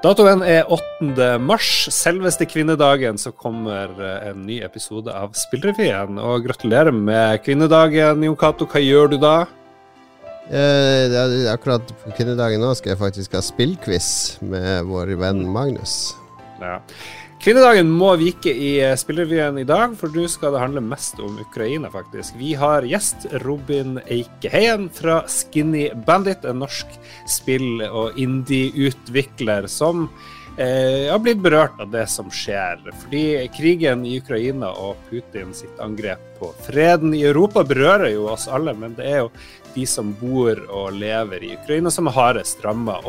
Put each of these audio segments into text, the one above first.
Datoen er 8. mars, selveste kvinnedagen, så kommer eh, en ny episode av Spillrevyen. Og gratulerer med kvinnedagen, Jon Cato. Hva gjør du da? Eh, akkurat på kvinnedagen nå skal jeg faktisk ha spillquiz med vår venn Magnus. Ja. Kvinnedagen må vike i eh, Spillrevyen i dag, for nå skal det handle mest om Ukraina, faktisk. Vi har gjest Robin Eikeheien fra Skinny Bandit, en norsk spill- og indie-utvikler som eh, har blitt berørt av det som skjer. Fordi krigen i Ukraina og Putin sitt angrep på freden i Europa berører jo oss alle, men det er jo de som bor og lever i Ukraina som er hardest ramma.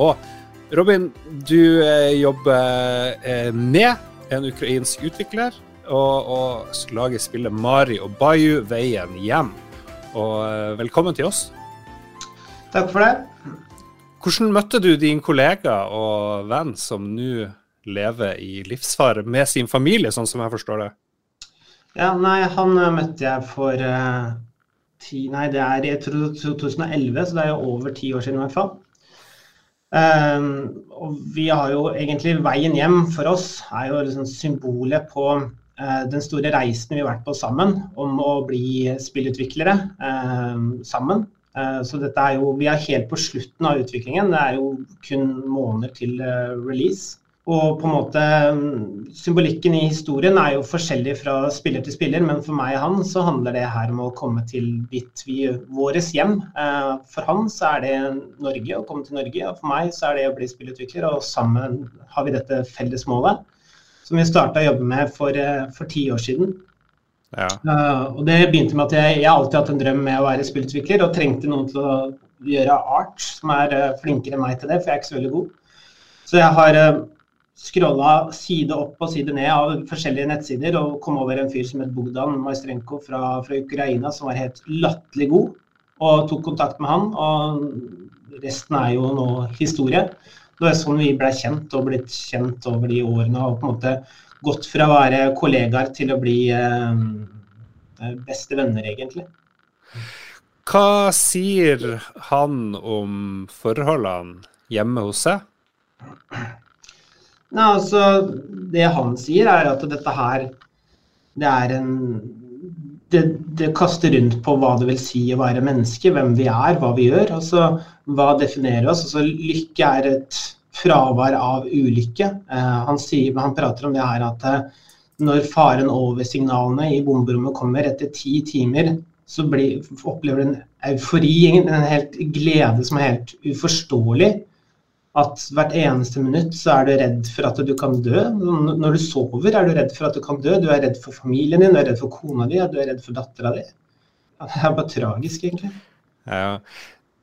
Robin, du eh, jobber eh, med en ukrainsk utvikler, og, og lager spillet Mari og Bayu veien hjem. Og eh, velkommen til oss. Takk for det. Hvordan møtte du din kollega og venn som nå lever i livsfare med sin familie, sånn som jeg forstår det? Ja, nei, han eh, møtte jeg for uh, ti Nei, det er i 2011, så det er jo over ti år siden i hvert fall. Um, og vi har jo egentlig veien hjem for oss er jo liksom symbolet på uh, den store reisen vi har vært på sammen om å bli spillutviklere uh, sammen. Uh, så dette er jo, vi er helt på slutten av utviklingen. Det er jo kun måneder til eh, release. Og på en måte Symbolikken i historien er jo forskjellig fra spiller til spiller, men for meg og han så handler det her om å komme til dit vi våres hjem. Eh, for han så er det Norge, å komme til Norge, og for meg så er det å bli spillutvikler. Og sammen har vi dette felles målet, som vi starta å jobbe med for, eh, for ti år siden. Ja. Uh, og det begynte med at jeg, jeg alltid hatt en drøm med å være spillutvikler, og trengte noen til å gjøre art som er uh, flinkere enn meg til det, for jeg er ikke så veldig god. Så jeg har uh, scrolla side opp og side ned av forskjellige nettsider og kom over en fyr som het Bogdan Majstrenko fra, fra, Ukraina, som var helt latterlig god. Og tok kontakt med han, og resten er jo nå historie. Det var sånn vi ble kjent og blitt kjent over de årene. Og på en måte gått fra å være kollegaer til å bli eh, beste venner, egentlig. Hva sier han om forholdene hjemme hos seg? Nei, altså, Det han sier, er at dette her det er en det, det, kaster rundt på hva det vil si å være menneske, hvem vi er, hva vi gjør. altså Hva definerer oss? altså Lykke er et fravær av ulykke. Eh, han, sier, han, prater om det her at eh, når faren over signalene i bomberommet kommer etter ti timer, så blir, opplever du en eufori, en helt glede som er helt uforståelig at hvert eneste minutt så er du redd for at du kan dø. Når du sover, er du redd for at du kan dø. Du er redd for familien din, du er redd for kona di, du er redd for dattera di. Det er bare tragisk, egentlig. Ja.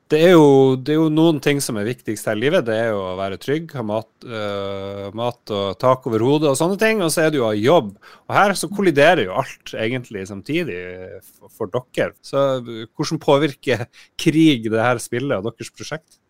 Det er, jo, det er, jo, noen ting som er viktigst her i livet. Det er jo å være trygg, ha mat, uh, mat og tak over hodet og sånne ting. Og så er det jo å ha jobb. Og her så kolliderer jo alt egentlig samtidig for, for dere. Så hvordan påvirker krig det her spillet og deres prosjekt?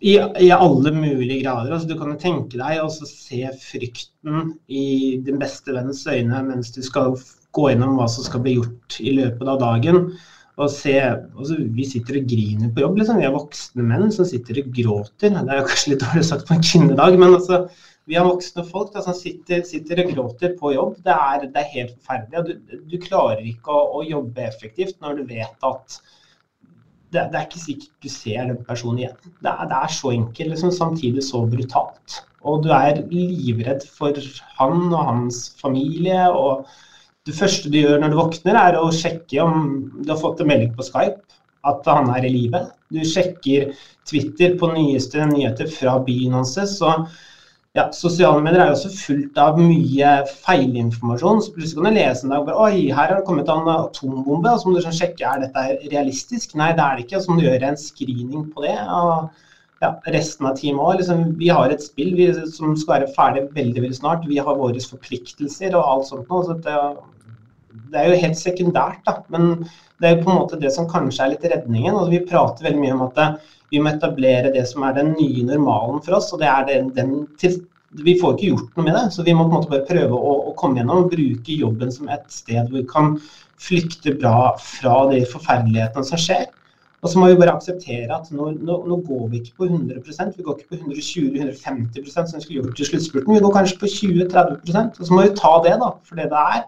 I, I, alle mulige grader. Altså, du kan jo tenke deg å se frykten i din beste venns øyne mens du skal gå gjennom hva som skal bli gjort i løpet av dagen. Og se, altså, Vi sitter og griner på jobb. Liksom. Vi er voksne menn som sitter og gråter. Det er jo kanskje litt dårlig sagt på en kvinnedag, men altså, vi er voksne folk da, som sitter, sitter, og gråter på jobb. Det er, det er helt forferdelig. Du, du, klarer ikke å, å jobbe effektivt når du vet at det, det, er ikke sikkert du ser den personen igjen. Det er, det er så enkelt, liksom, samtidig så brutalt. Og du er livredd for han og hans familie. og Det første du gjør når du våkner, er å sjekke om du har fått en melding på Skype at han er i live. Du sjekker Twitter på nyeste nyheter fra byen hans. Så ja, sosiale medier er jo også fullt av mye feilinformasjon. Så plutselig kan du lese en dag bare, Oi, her har det kommet en atombombe. Og så må du sånn sjekke er dette realistisk. Nei, det er det ikke. Og så må du gjøre en screening på det. og ja, resten av teamet òg. Liksom, vi har et spill vi, som skal være ferdig veldig veldig snart. Vi har våre forpliktelser og alt sånt nå. Så det, det, er jo helt sekundært, da. Men det er jo på en måte det som kanskje er litt redningen. Altså, Vi prater veldig mye om at det, vi må etablere det som er den nye normalen for oss. og det er den, den til, Vi får ikke gjort noe med det, så vi må på en måte bare prøve å, å komme gjennom og bruke jobben som et sted hvor vi kan flykte bra fra de forferdelighetene som skjer. Og så må vi bare akseptere at nå, nå, nå går vi ikke på 100% vi går ikke på 120-150 som vi skulle gjort til sluttspurten. Vi går kanskje på 20-30 og så må vi ta det da, for det det er.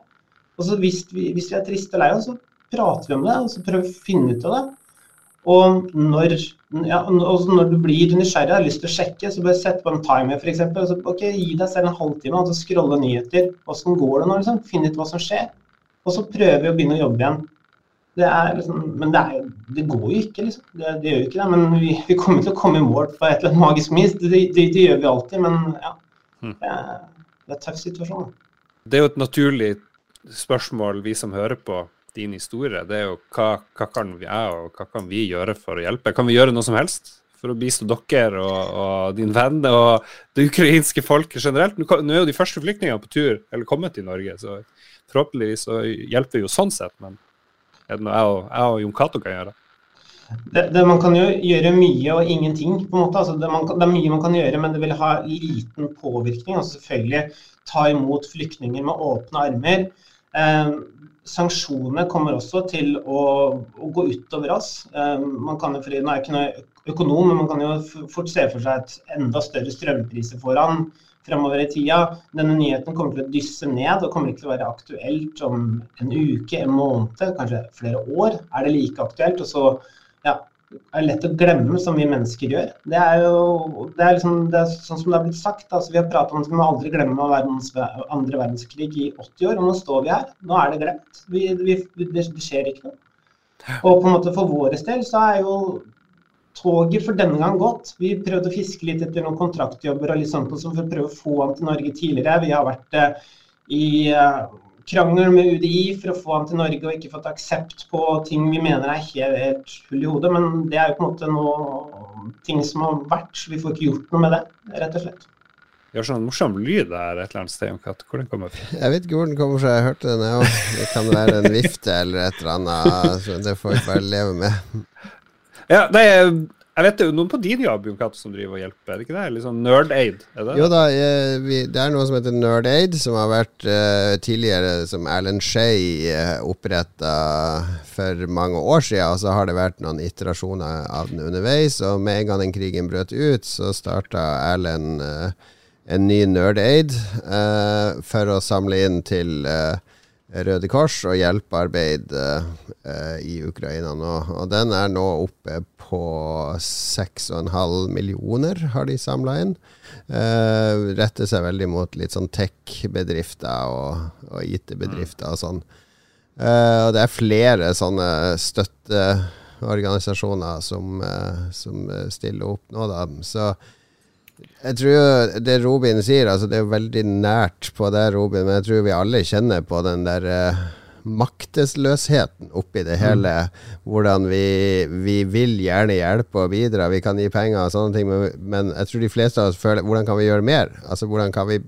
Og så hvis vi, hvis vi er triste og lei oss, så prater vi om det og så prøver vi å finne ut av det. Og når, ja, når du blir nysgjerrig og har lyst til å sjekke, så bare sett på en timer f.eks. Okay, gi deg selv en halvtime og så scrolle nyheter. Åssen går det nå? Liksom? Finn ut hva som skjer. Og så prøver vi å begynne å jobbe igjen. Det liksom, men det, er, det, går jo ikke, liksom. Det, det gjør jo ikke det. Men vi, vi, kommer til å komme i mål på et eller annet magisk vis. Det, det, gjør vi alltid. Men ja, hm. det er, det er en tøff situasjon. Det er jo et naturlig spørsmål vi som hører på din historie. Det er jo hva, hva kan vi er, og hva kan vi gjøre for å hjelpe? Kan vi gjøre noe som helst? for å bistå dere og, og, din venn og det ukrainske folket generelt. Nå, er jo de første flyktningene på tur, eller kommet til Norge, så forhåpentligvis så hjelper vi jo sånn sett. Men er det noe jeg og, jeg og Jon Cato kan gjøre? Det, det, man kan jo gjøre mye og ingenting. på en måte. Altså det, man, det, er mye man kan gjøre, men det vil ha liten påvirkning. altså Selvfølgelig ta imot flyktninger med åpne armer. Eh, sanksjonene kommer også til å, å gå utover oss. Eh, man kan jo, for Nå er jeg ikke noe økonom, men man kan jo fort se for seg et enda større strømpriser foran fremover i tida. Denne nyheten kommer til å dysse ned og kommer ikke til å være aktuelt om en uke, en måned, kanskje flere år. Er det like aktuelt? Og så er lett å glemme, som vi mennesker gjør. Det er jo det er liksom, det er sånn som det har blitt sagt. Altså, vi har pratet om at vi må aldri glemme verdens, andre verdenskrig i 80 år, og nå står vi her. Nå er det glemt. Vi, vi, det, skjer ikke noe. Og på en måte for vår del så er jo toget for denne gang gått. Vi prøvde å fiske litt etter noen kontraktjobber og litt sånt for å prøve å få han til Norge tidligere. Vi har vært uh, i uh, krangel med UDI for å få han til Norge og ikke fått aksept på ting vi mener er helt, helt hull i hodet. Men det er jo på en måte noe ting som har vært, så vi får ikke gjort noe med det, rett og slett. Vi har sånn morsom lyd der et eller annet sted. Hvor den kommer fra? Jeg vet ikke hvor den kommer fra. Jeg hørte den, jeg òg. Det kan være en vifte eller et eller annet. Så det får vi bare leve med. Ja, det er, jeg vet det er noen på din jobb Jon som driver og hjelper, er det ikke det? Litt sånn Nerd-Aid? Jo da, det er noe som heter Nerd-Aid, som har vært uh, tidligere som Alan Shay eh, oppretta for mange år siden. Og så har det vært noen iterasjoner av den underveis, og med en gang den krigen brøt ut, så starta Alan en ny Nerd-Aid uh, for å samle inn til uh, Røde Kors og hjelpearbeid uh, i Ukraina nå. Og den er nå oppe på 6,5 millioner, har de samla inn. Uh, retter seg veldig mot litt sånn tech-bedrifter og, og IT-bedrifter og sånn. Uh, og det er flere sånne støtteorganisasjoner som, som stiller opp nå, da. Så jeg tror det Robin sier, altså det er veldig nært på det, Robin, men jeg tror vi alle kjenner på den der uh, maktesløsheten oppi det hele. Mm. Hvordan vi, vi, vil gjerne hjelpe og bidra, vi kan gi penger og sånne ting, men, men, jeg tror de fleste av oss føler hvordan kan vi gjøre mer? Altså hvordan kan vi,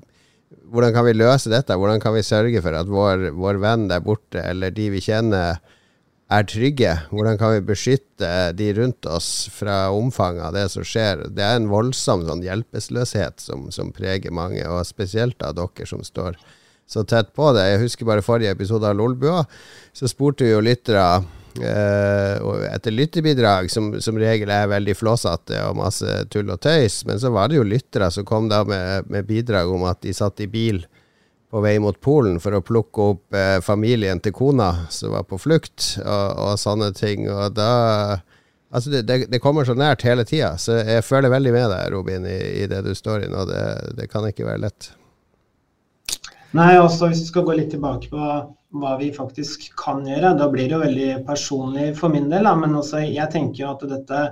hvordan kan vi løse dette? Hvordan kan vi sørge for at vår, vår venn der borte, eller de vi kjenner, er trygge? Hvordan kan vi beskytte de rundt oss fra omfanget av det som skjer? Det er en voldsom sånn hjelpeløshet som, som, preger mange, og spesielt av dere som står så tett på det. Jeg husker bare forrige episode av Lolbua, så spurte vi jo lyttere Uh, etter lyttebidrag, som, som regel er veldig flåsete og masse tull og tøys. Men så var det jo lyttere som kom da med, med bidrag om at de satt i bil på vei mot Polen for å plukke opp eh, familien til kona som var på flukt, og, og sånne ting. Og da Altså, det, det, det kommer så nært hele tida, så jeg føler veldig med deg, Robin, i, i det du står i nå. Det, det, kan ikke være lett. Nei, også hvis vi skal gå litt tilbake på hva vi faktisk kan gjøre, da blir det jo veldig personlig for min del. Da. Men også, jeg tenker jo at dette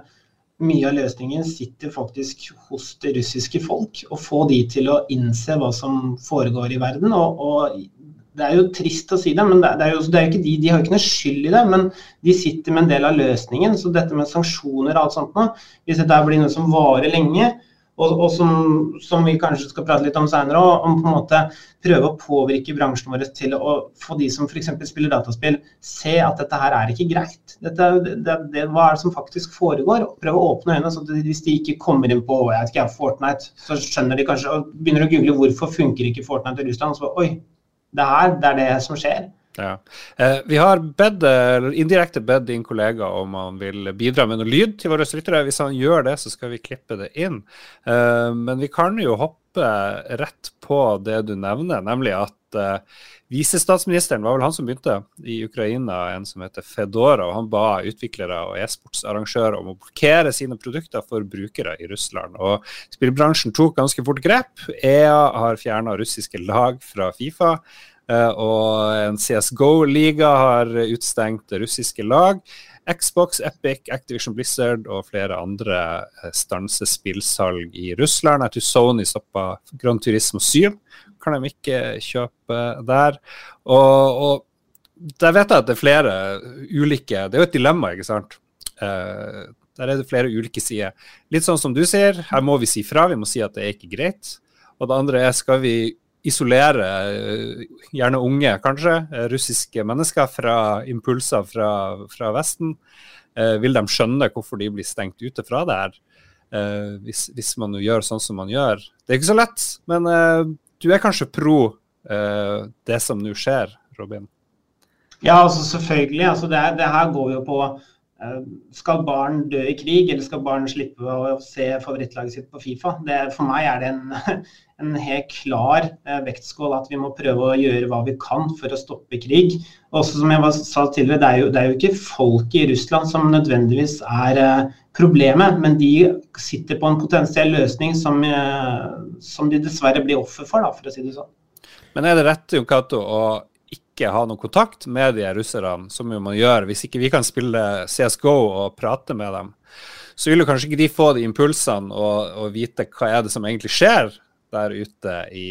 mye av løsningen sitter faktisk hos det russiske folk. Å få de til å innse hva som foregår i verden. Og, og det er jo trist å si det, men det er jo, det er ikke de, de har jo ikke noe skyld i det. Men de sitter med en del av løsningen. Så dette med sanksjoner og alt sånt nå, hvis dette blir noe som varer lenge, og, og som, som, vi kanskje skal prate litt om senere, om på en måte prøve å påvirke bransjen vår til å få de som f.eks. spiller dataspill, se at dette her er ikke greit. Dette, det, det, hva er det som faktisk foregår? Prøve å åpne øynene. så at Hvis de ikke kommer inn på jeg vet ikke, Fortnite, så skjønner de kanskje og begynner å google hvorfor funker ikke Fortnite i Russland. og Så oi, det her, det er det som skjer. Ja. Eh, vi har bedt, eller indirekte bedt din kollega om han vil bidra med noe lyd til våre lyttere. Hvis han gjør det, så skal vi klippe det inn. Eh, men vi kan jo hoppe rett på det du nevner, nemlig at eh, visestatsministeren var vel han som begynte i Ukraina, en som heter Fedora. og Han ba utviklere og e-sportsarrangører om å blokkere sine produkter for brukere i Russland. Og Spillbransjen tok ganske fort grep. EA har fjerna russiske lag fra Fifa. Eh, og en CSGO-liga har utstengt russiske lag. Xbox, Epic, Activision Blizzard og flere andre eh, stanser spillsalg i Russland. Jeg tror Sony stoppa Grand Turismo 7. Kan de ikke kjøpe der. Og, og der vet jeg at det er flere ulike Det er jo et dilemma, ikke sant. Uh, der er det flere ulike sider. Litt sånn som du sier, her må vi si fra. Vi må si at det er ikke greit. Og det andre er, skal vi isolere eh, gjerne unge, kanskje, eh, russiske mennesker fra impulser fra, fra Vesten? Eh, vil de skjønne hvorfor de blir stengt ute fra det her, hvis, hvis man gjør sånn som man gjør? Det er ikke så lett, men du er kanskje pro det som nå skjer, Robin? Ja, altså selvfølgelig. Altså det, det her går jo på skal barn dø i krig, eller skal barn slippe å se favorittlaget sitt på Fifa? Det, for meg er det en, en helt klar eh, vektskål at vi må prøve å gjøre hva vi kan for å stoppe krig. Også som jeg sa tidligere, det er, jo, det er jo ikke folk i Russland som nødvendigvis er eh, problemet, men de sitter på en potensiell løsning som, som de dessverre blir offer for, da, for å si det sånn. Men er det rett Jon Cato, å ikke ha noen kontakt med de russerne, som jo man gjør hvis ikke vi kan spille CSGO og prate med dem, så vil jo kanskje ikke de få de impulsene og, og vite hva er det som egentlig skjer der ute i,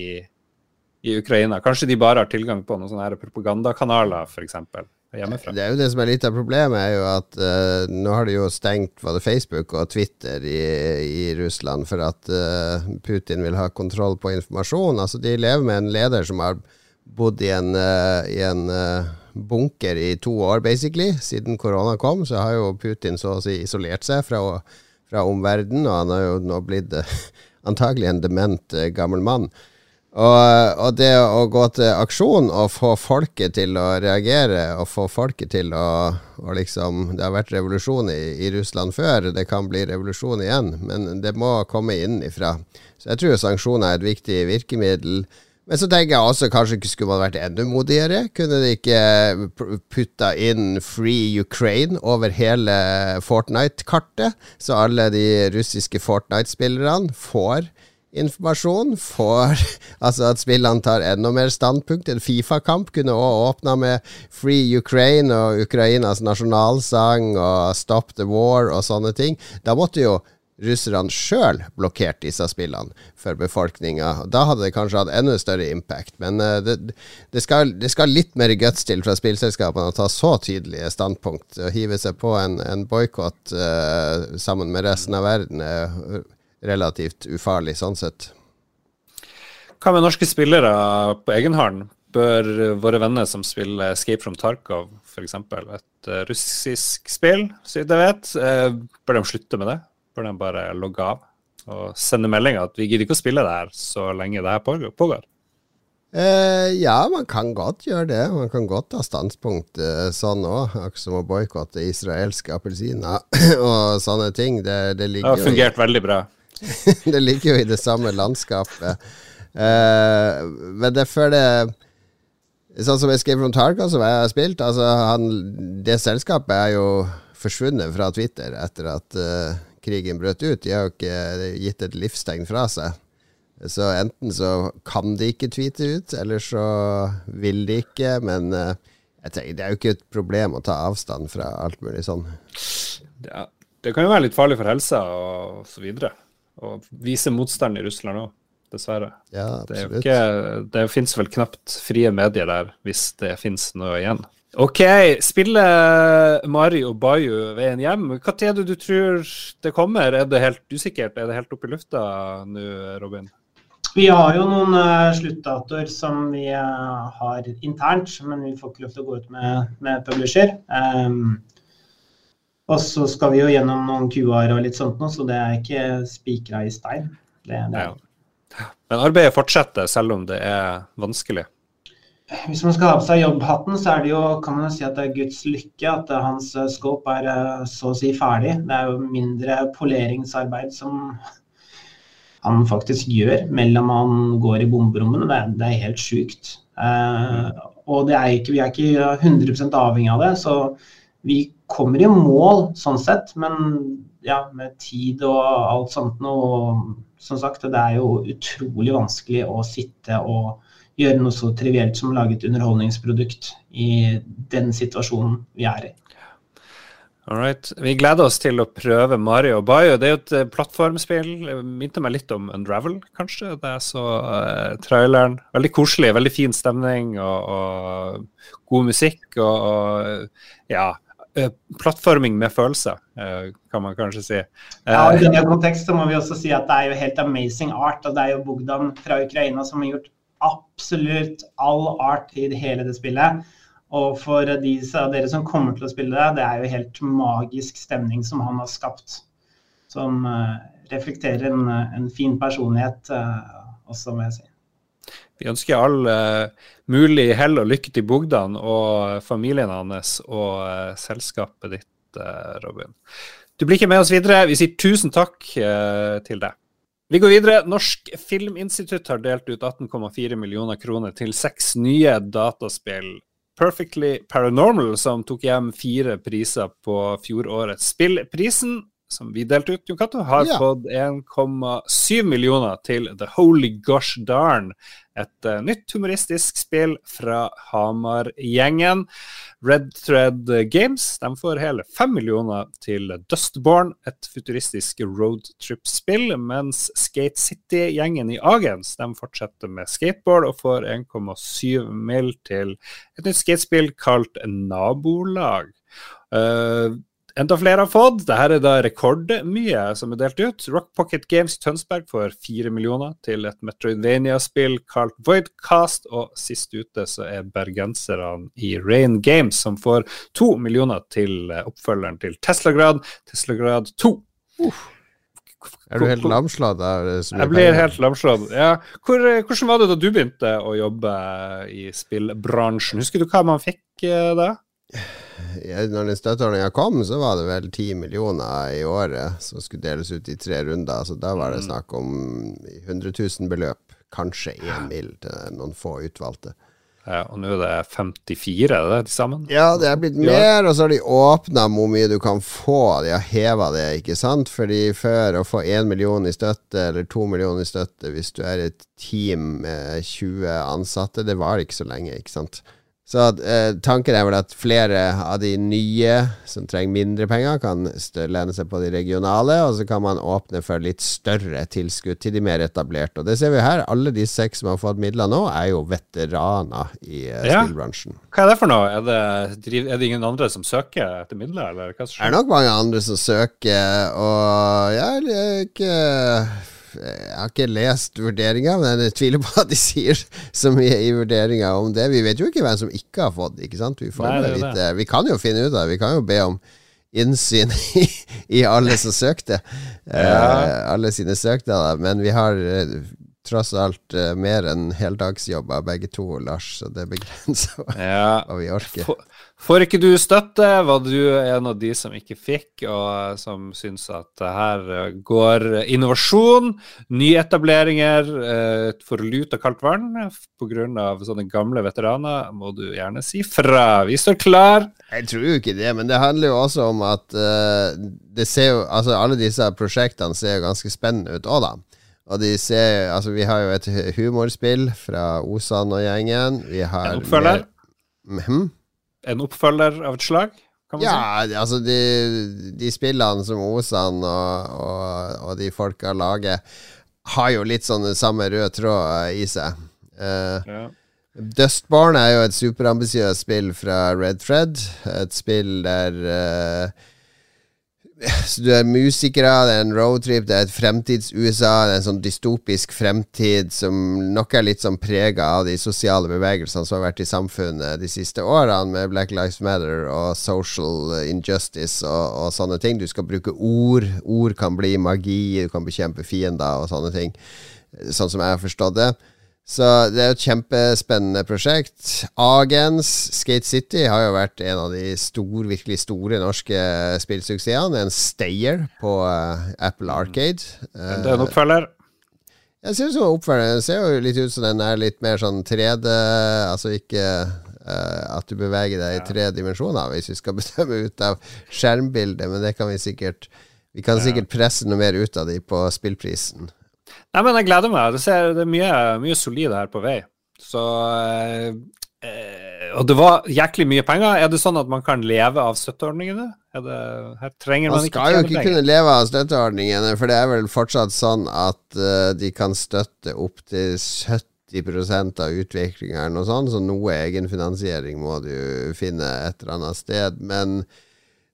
i Ukraina. Kanskje de bare har tilgang på noen sånne propagandakanaler, f.eks. Hjemmefra. Det er jo det som er litt av problemet, er jo at uh, nå har de jo stengt både Facebook og Twitter i, i Russland for at uh, Putin vil ha kontroll på informasjon. Altså De lever med en leder som har bodd i en, uh, i en uh, bunker i to år, basically. Siden korona kom, så har jo Putin så å si isolert seg fra, fra omverdenen, og han har jo nå blitt uh, antagelig en dement gammel mann. Og, og, det å gå til aksjon og få folket til å reagere, og få folket til å, og liksom Det har vært revolusjon i, i, Russland før, det kan bli revolusjon igjen, men det må komme innenfra. Så jeg tror sanksjoner er et viktig virkemiddel. Men så tenker jeg også kanskje ikke skulle man vært enda modigere? Kunne de ikke putta inn Free Ukraine over hele Fortnite-kartet, så alle de russiske Fortnite-spillerne får informasjon? Får Altså at spillene tar enda mer standpunkt? En Fifa-kamp kunne òg åpna med Free Ukraine og Ukrainas nasjonalsang og Stop the War og sånne ting. Da måtte jo russerne sjøl blokkert disse spillene for befolkninga. Da hadde det kanskje hatt enda større impact. Men uh, det, det, skal, det, skal, litt mer guts til fra spillselskapene å ta så tydelige standpunkt. Å hive seg på en, en boikott uh, sammen med resten av verden er relativt ufarlig sånn sett. Hva med norske spillere på egen hånd? Bør våre venner som spiller Escape from Tarkov, f.eks., et uh, russisk spill, så vidt jeg vet, bør de slutte med det? Bør de bare logge av og sende melding at vi gidder ikke å spille det her så lenge det her pågår? Eh, ja, man kan godt gjøre det. Man kan godt ta standpunkt eh, sånn òg. Akkurat som å boikotte israelske appelsiner og sånne ting. Det, det, det har fungert i, veldig bra. det ligger jo i det samme landskapet. Eh, men det føler Sånn som Escape from Tarka, som jeg har spilt, altså han, det selskapet er jo forsvunnet fra Twitter etter at uh, krigen brøt ut. De har jo ikke gitt et livstegn fra seg. Så enten så kan de ikke tweete ut, eller så vil de ikke. Men jeg tenker, det er jo ikke et problem å ta avstand fra alt mulig sånn. Ja, det kan jo være litt farlig for helsa og så videre. Å vise motstand i Russland òg, dessverre. Ja, absolutt. Det, ikke, det finnes vel knapt frie medier der, hvis det finnes noe igjen. OK. Spiller Mario Bayu veien hjem? Hva tid er det du tror det kommer? Er det helt usikkert? Er det helt oppe i lufta nå, Robin? Vi har jo noen uh, sluttdatoer som vi uh, har internt, men vi får ikke lov til å gå ut med, med publisher. Um, og så skal vi jo gjennom noen QR og litt sånt nå, så det er ikke spikra i stein. Det, det ja. Men arbeidet fortsetter selv om det er vanskelig? Hvis man skal ha på seg jobbhatten, så er det jo, kan man jo si at det er Guds lykke at hans scope er så å si ferdig. Det er jo mindre poleringsarbeid som han faktisk gjør mellom han går i bomberommene. Det, det, er helt sjukt. Eh, og er ikke, vi er ikke 100 avhengig av det, så vi kommer i mål sånn sett. Men ja, med tid og alt sånt noe Som sagt, det er jo utrolig vanskelig å sitte og gjøre noe så trivielt som å lage et underholdningsprodukt i den situasjonen vi er i. Alright. Vi gleder oss til å prøve Mario Bayo. Det er jo et uh, plattformspill. Minte meg litt om Unravel, kanskje. Det er så uh, traileren. Veldig koselig, veldig fin stemning og, og god musikk og, og ja. Plattforming med følelser, kan man kanskje si. ja, I denne kontekst må vi også si at det er jo helt amazing art. og Det er jo Bogdan fra Ukraina som har gjort absolutt all art i hele det spillet. Og for de av dere som kommer til å spille det, det er jo helt magisk stemning som han har skapt. Som uh, reflekterer en, en, fin personlighet uh, også, må jeg si. Vi ønsker all uh, mulig hell og lykke til Bogdan og familien hans og selskapet ditt, Robin. Du blir ikke med oss videre. Vi sier tusen takk til deg. Vi går videre. Norsk Filminstitutt har delt ut 18,4 millioner kroner til seks nye dataspill Perfectly Paranormal, som tok hjem fire priser på fjorårets spillprisen, som vi delte ut, Jon Cato, har ja. fått 1,7 millioner til The Holy Gosh Darn, et uh, nytt humoristisk spill fra Hamar-gjengen. Red Thread Games de får hele fem millioner til Dustborn, et futuristisk roadtrip-spill, mens Skate City-gjengen i Agens de fortsetter med skateboard og får 1,7 mill. til et nytt skatespill kalt Nabolag. Uh, Enda flere har fått. Dette er da rekordmye som er delt ut. Rock Pocket Games Tønsberg får fire millioner til et Metroidvania-spill kalt Voidcast. Og sist ute så er bergenserne i Rain Games som får to millioner til oppfølgeren til Teslagrad, Teslagrad 2. Uh. Er du helt lamslått? Jeg blir helt lamslått. Ja. Hvor, hvordan var det da du begynte å jobbe i spillbransjen? Husker du hva man fikk eh, når den støtteordninga kom, så var det vel ti millioner i året som skulle deles ut i tre runder. Så da var det mm. snakk om 100 000 beløp. Kanskje én mil til noen få utvalgte. Ja, og nå er det 54 er det til sammen? Ja, det er blitt mer, og så har de åpna hvor mye du kan få. De har heva det, ikke sant? Fordi før å få én million i støtte, eller to millioner i støtte hvis du er et team med 20 ansatte, det var ikke så lenge, ikke sant? Så eh, tanken er vel at flere av de nye som trenger mindre penger, kan lene seg på de regionale, og så kan man åpne for litt større tilskudd til de mer etablerte. Og det ser vi her. Alle de seks som har fått midler nå, er jo veteraner i eh, ja. spillbransjen. Hva er det for noe? Er det, er det, ingen andre som søker etter midler, eller hva som skjer? Det er nok mange andre som søker, og jeg er ikke jeg har ikke lest vurderinga, men jeg tviler på at de sier så mye i vurderinga om det. Vi vet jo ikke hvem som ikke har fått ikke sant? Vi, Nei, litt, det. vi kan jo finne ut av det. Vi kan jo be om innsyn i, i alle som søkte. Ja. Uh, alle sine søknader. Men vi har uh, tross alt uh, mer enn heldagsjobber begge to, Lars, så det begrenser ja. hva vi orker. For Får ikke du støtte, var du en av de som ikke fikk, og som syns at her går innovasjon, nyetableringer uh, for lut og kaldt vann pga. sånne gamle veteraner, må du gjerne si fra. Vi står klar. Jeg tror jo ikke det, men det handler jo også om at uh, det ser jo Altså, alle disse prosjektene ser jo ganske spennende ut òg, da. Og de ser Altså, vi har jo et humorspill fra Osan og gjengen. Vi har En oppfølger? Hm? en oppfølger av et slag? ja, si? altså de, de, spillene som Osan og, og, og, de folka lager, har jo litt sånn samme rød tråd i seg. Uh, ja. Dustborn er jo et superambisiøst spill fra Red Fred. Et spill der uh, så du er musikere, det er en roadtrip, det er et fremtids-USA. Det er en sånn dystopisk fremtid som nok er litt sånn prega av de sosiale bevegelsene som har vært i samfunnet de siste årene, med Black Lives Matter og social injustice og, og sånne ting. Du skal bruke ord. Ord kan bli magi, du kan bekjempe fiender og sånne ting. Sånn som jeg har forstått det. Så det er et kjempespennende prosjekt. Agens Skate City har jo vært en av de store, virkelig store norske spillsuksessene. En stayer på uh, Apple Arcade. Uh, det er en oppfølger? Jeg synes jo oppfølgeren ser jo litt ut som den er litt mer sånn 3D Altså ikke uh, at du beveger deg i tre dimensjoner, hvis vi skal bestemme ut av skjermbildet, men det kan vi sikkert Vi kan sikkert presse noe mer ut av de på spillprisen. Nei, men jeg gleder meg. Det, ser, det er mye, mye solid her på vei. Så eh, eh, Og det var jæklig mye penger. Er det sånn at man kan leve av støtteordningene? Det, her trenger man, man skal jo ikke kunne leve av støtteordningene, for det er vel fortsatt sånn at uh, de kan støtte opp til 70% av utviklinga eller noe sånt, så noe egenfinansiering må du finne et eller annet sted. Men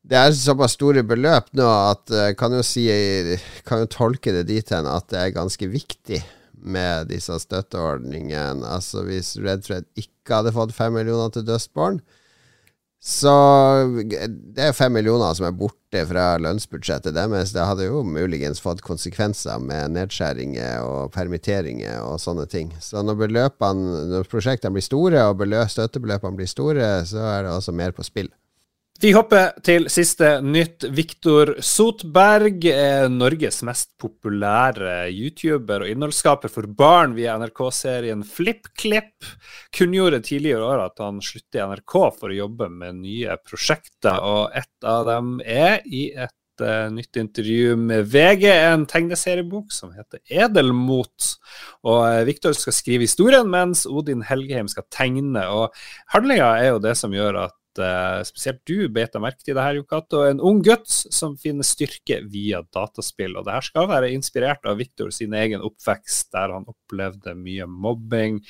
det er såpass store beløp nå at jeg eh, kan jo, si, kan jo tolke det dit hen at det er ganske viktig med disse støtteordningene. Altså Hvis Red Fred ikke hadde fått fem millioner til Dustborn, så det er fem millioner som er borte fra lønnsbudsjettet deres. Det hadde jo muligens fått konsekvenser med nedskjæringer og permitteringer og sånne ting. Så når, når prosjektene blir store og støttebeløpene blir store, så er det også mer på spill. Vi hopper til siste nytt. Viktor Sotberg er Norges mest populære YouTuber og innholdsskaper for barn via NRK-serien FlippKlipp. Kunngjorde tidligere i år at han slutter i NRK for å jobbe med nye prosjekter, og et av dem er i et uh, nytt intervju med VG, en tegneseriebok som heter Edelmot. Og uh, Viktor skal skrive historien, mens Odin Helgeheim skal tegne. Og handlinga er jo det som gjør at uh, spesielt du beit merke til det her, Jokato. En ung gutt som finner styrke via dataspill. Og det her skal være inspirert av Victor sin egen oppvekst, der han opplevde mye mobbing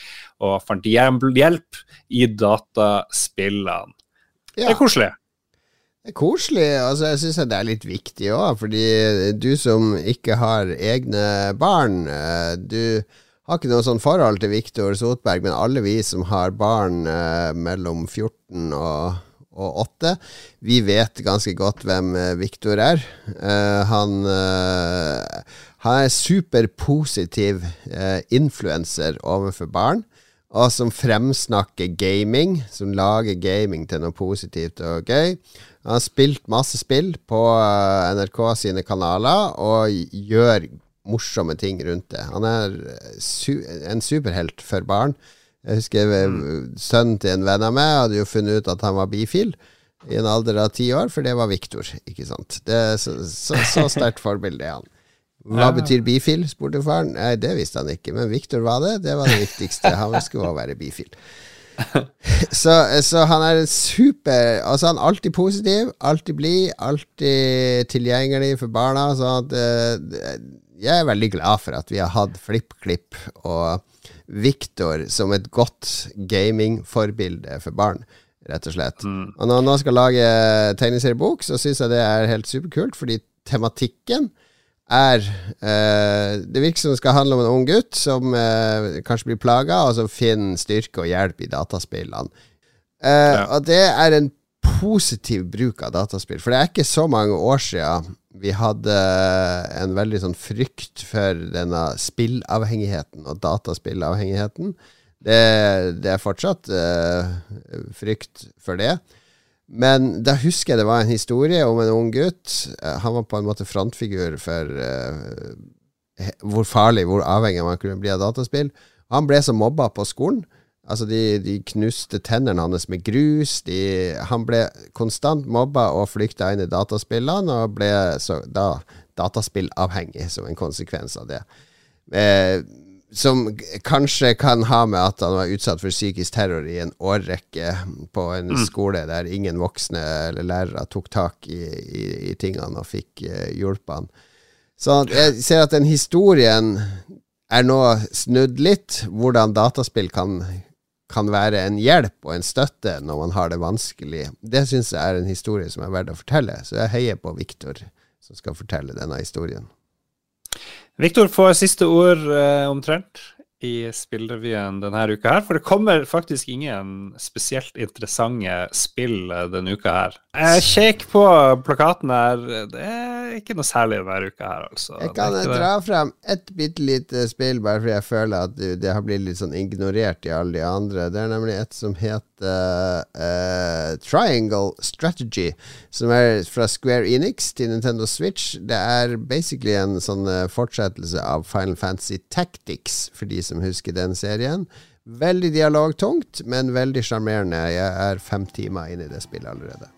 og fant hjelp i dataspillene. Ja. Det er koselig. Det er koselig. altså Jeg syns det er litt viktig òg, fordi du som ikke har egne barn, eh, du har ikke noe sånn forhold til Viktor Sotberg, men alle vi som har barn eh, mellom 14 og, og 8, vi vet ganske godt hvem eh, Viktor er. Eh, han, eh, han er superpositiv eh, influenser overfor barn. Og som fremsnakker gaming, som lager gaming til noe positivt og gøy. Han har spilt masse spill på eh, NRK sine kanaler og gjør morsomme ting rundt det. Han er su en superhelt for barn. Jeg husker mm. sønnen til en venn av meg hadde jo funnet ut at han var bifil i en alder av ti år, for det var Viktor. Ikke sant? Det så, så, så sterkt forbilde er han. Hva ja. betyr bifil? spurte faren. Nei, det visste han ikke, men Viktor var det. Det var det viktigste. Han skulle også være bifil. så, så, han er super Altså, han er alltid positiv, alltid blid, alltid tilgjengelig for barna. Så at, uh, jeg er veldig glad for at vi har hatt FlippKlipp og Victor som et godt gamingforbilde for barn, rett og slett. Mm. Og når han nå skal lage tegneseriebok, så syns jeg det er helt superkult, fordi tematikken er eh, Det virker som det skal handle om en ung gutt som eh, kanskje blir plaga, og som finner styrke og hjelp i dataspillene. Eh, ja. Og det er en positiv bruk av dataspill, for det er ikke så mange år siden vi hadde en veldig sånn frykt for denne spillavhengigheten og dataspillavhengigheten. Det, det er fortsatt uh, frykt for det. Men da husker jeg det var en historie om en ung gutt. Uh, han var på en måte frontfigur for uh, hvor farlig, hvor avhengig man kunne bli av dataspill. Han ble så mobba på skolen Altså, de, de, knuste tennene hans med grus. De, han ble konstant mobba og flykta inn i dataspillene, og ble så, da dataspillavhengig som en konsekvens av det. Eh, som kanskje kan ha med at han var utsatt for psykisk terror i en årrekke på en mm. skole der ingen voksne eller lærere tok tak i, i, i tingene og fikk eh, hjulpet han. Så jeg ser at den historien er nå snudd litt, hvordan dataspill kan kan være en hjelp og en støtte når man har det vanskelig. Det syns jeg er en historie som er verdt å fortelle, så jeg heier på Viktor som skal fortelle denne historien. Viktor får siste ord eh, omtrent i spillrevyen denne uka her, for det kommer faktisk ingen spesielt interessante spill denne uka her. Jeg kjekk på plakaten her. Det er ikke noe særlig denne uka her, altså. Jeg kan dra frem et bitte lite spill, bare fordi jeg føler at det har blitt litt sånn ignorert i alle de andre. Det er nemlig et som heter uh, Triangle Strategy, som er fra Square Enix til Nintendo Switch. Det er basically en sånn fortsettelse av Final Fantasy Tactics, for de som husker den serien. Veldig dialogtungt, men veldig sjarmerende. Jeg er fem timer inn i det spillet allerede.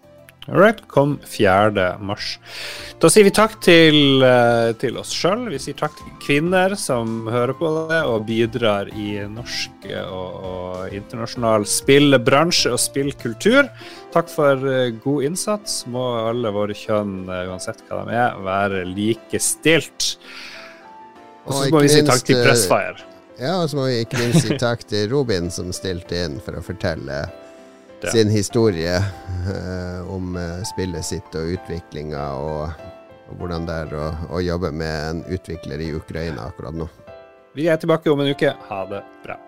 All right, kom 4. mars. Da sier vi takk til, eh, til oss sjøl. Vi sier takk til kvinner som hører på det og bidrar i norsk og, og internasjonal spillbransje og spillkultur. Takk for eh, god innsats. Må alle våre kjønn, eh, uansett hva de er, være likestilt. Og så må vi si takk til Pressfire. Ja, og så må vi ikke minst si takk til Robin som stilte inn for å fortelle ja. sin historie uh, om uh, spillet sitt og utviklinga, og, og, hvordan det er å, å, jobbe med en utvikler i Ukraina akkurat nå. Vi er tilbake om en uke. Ha det bra.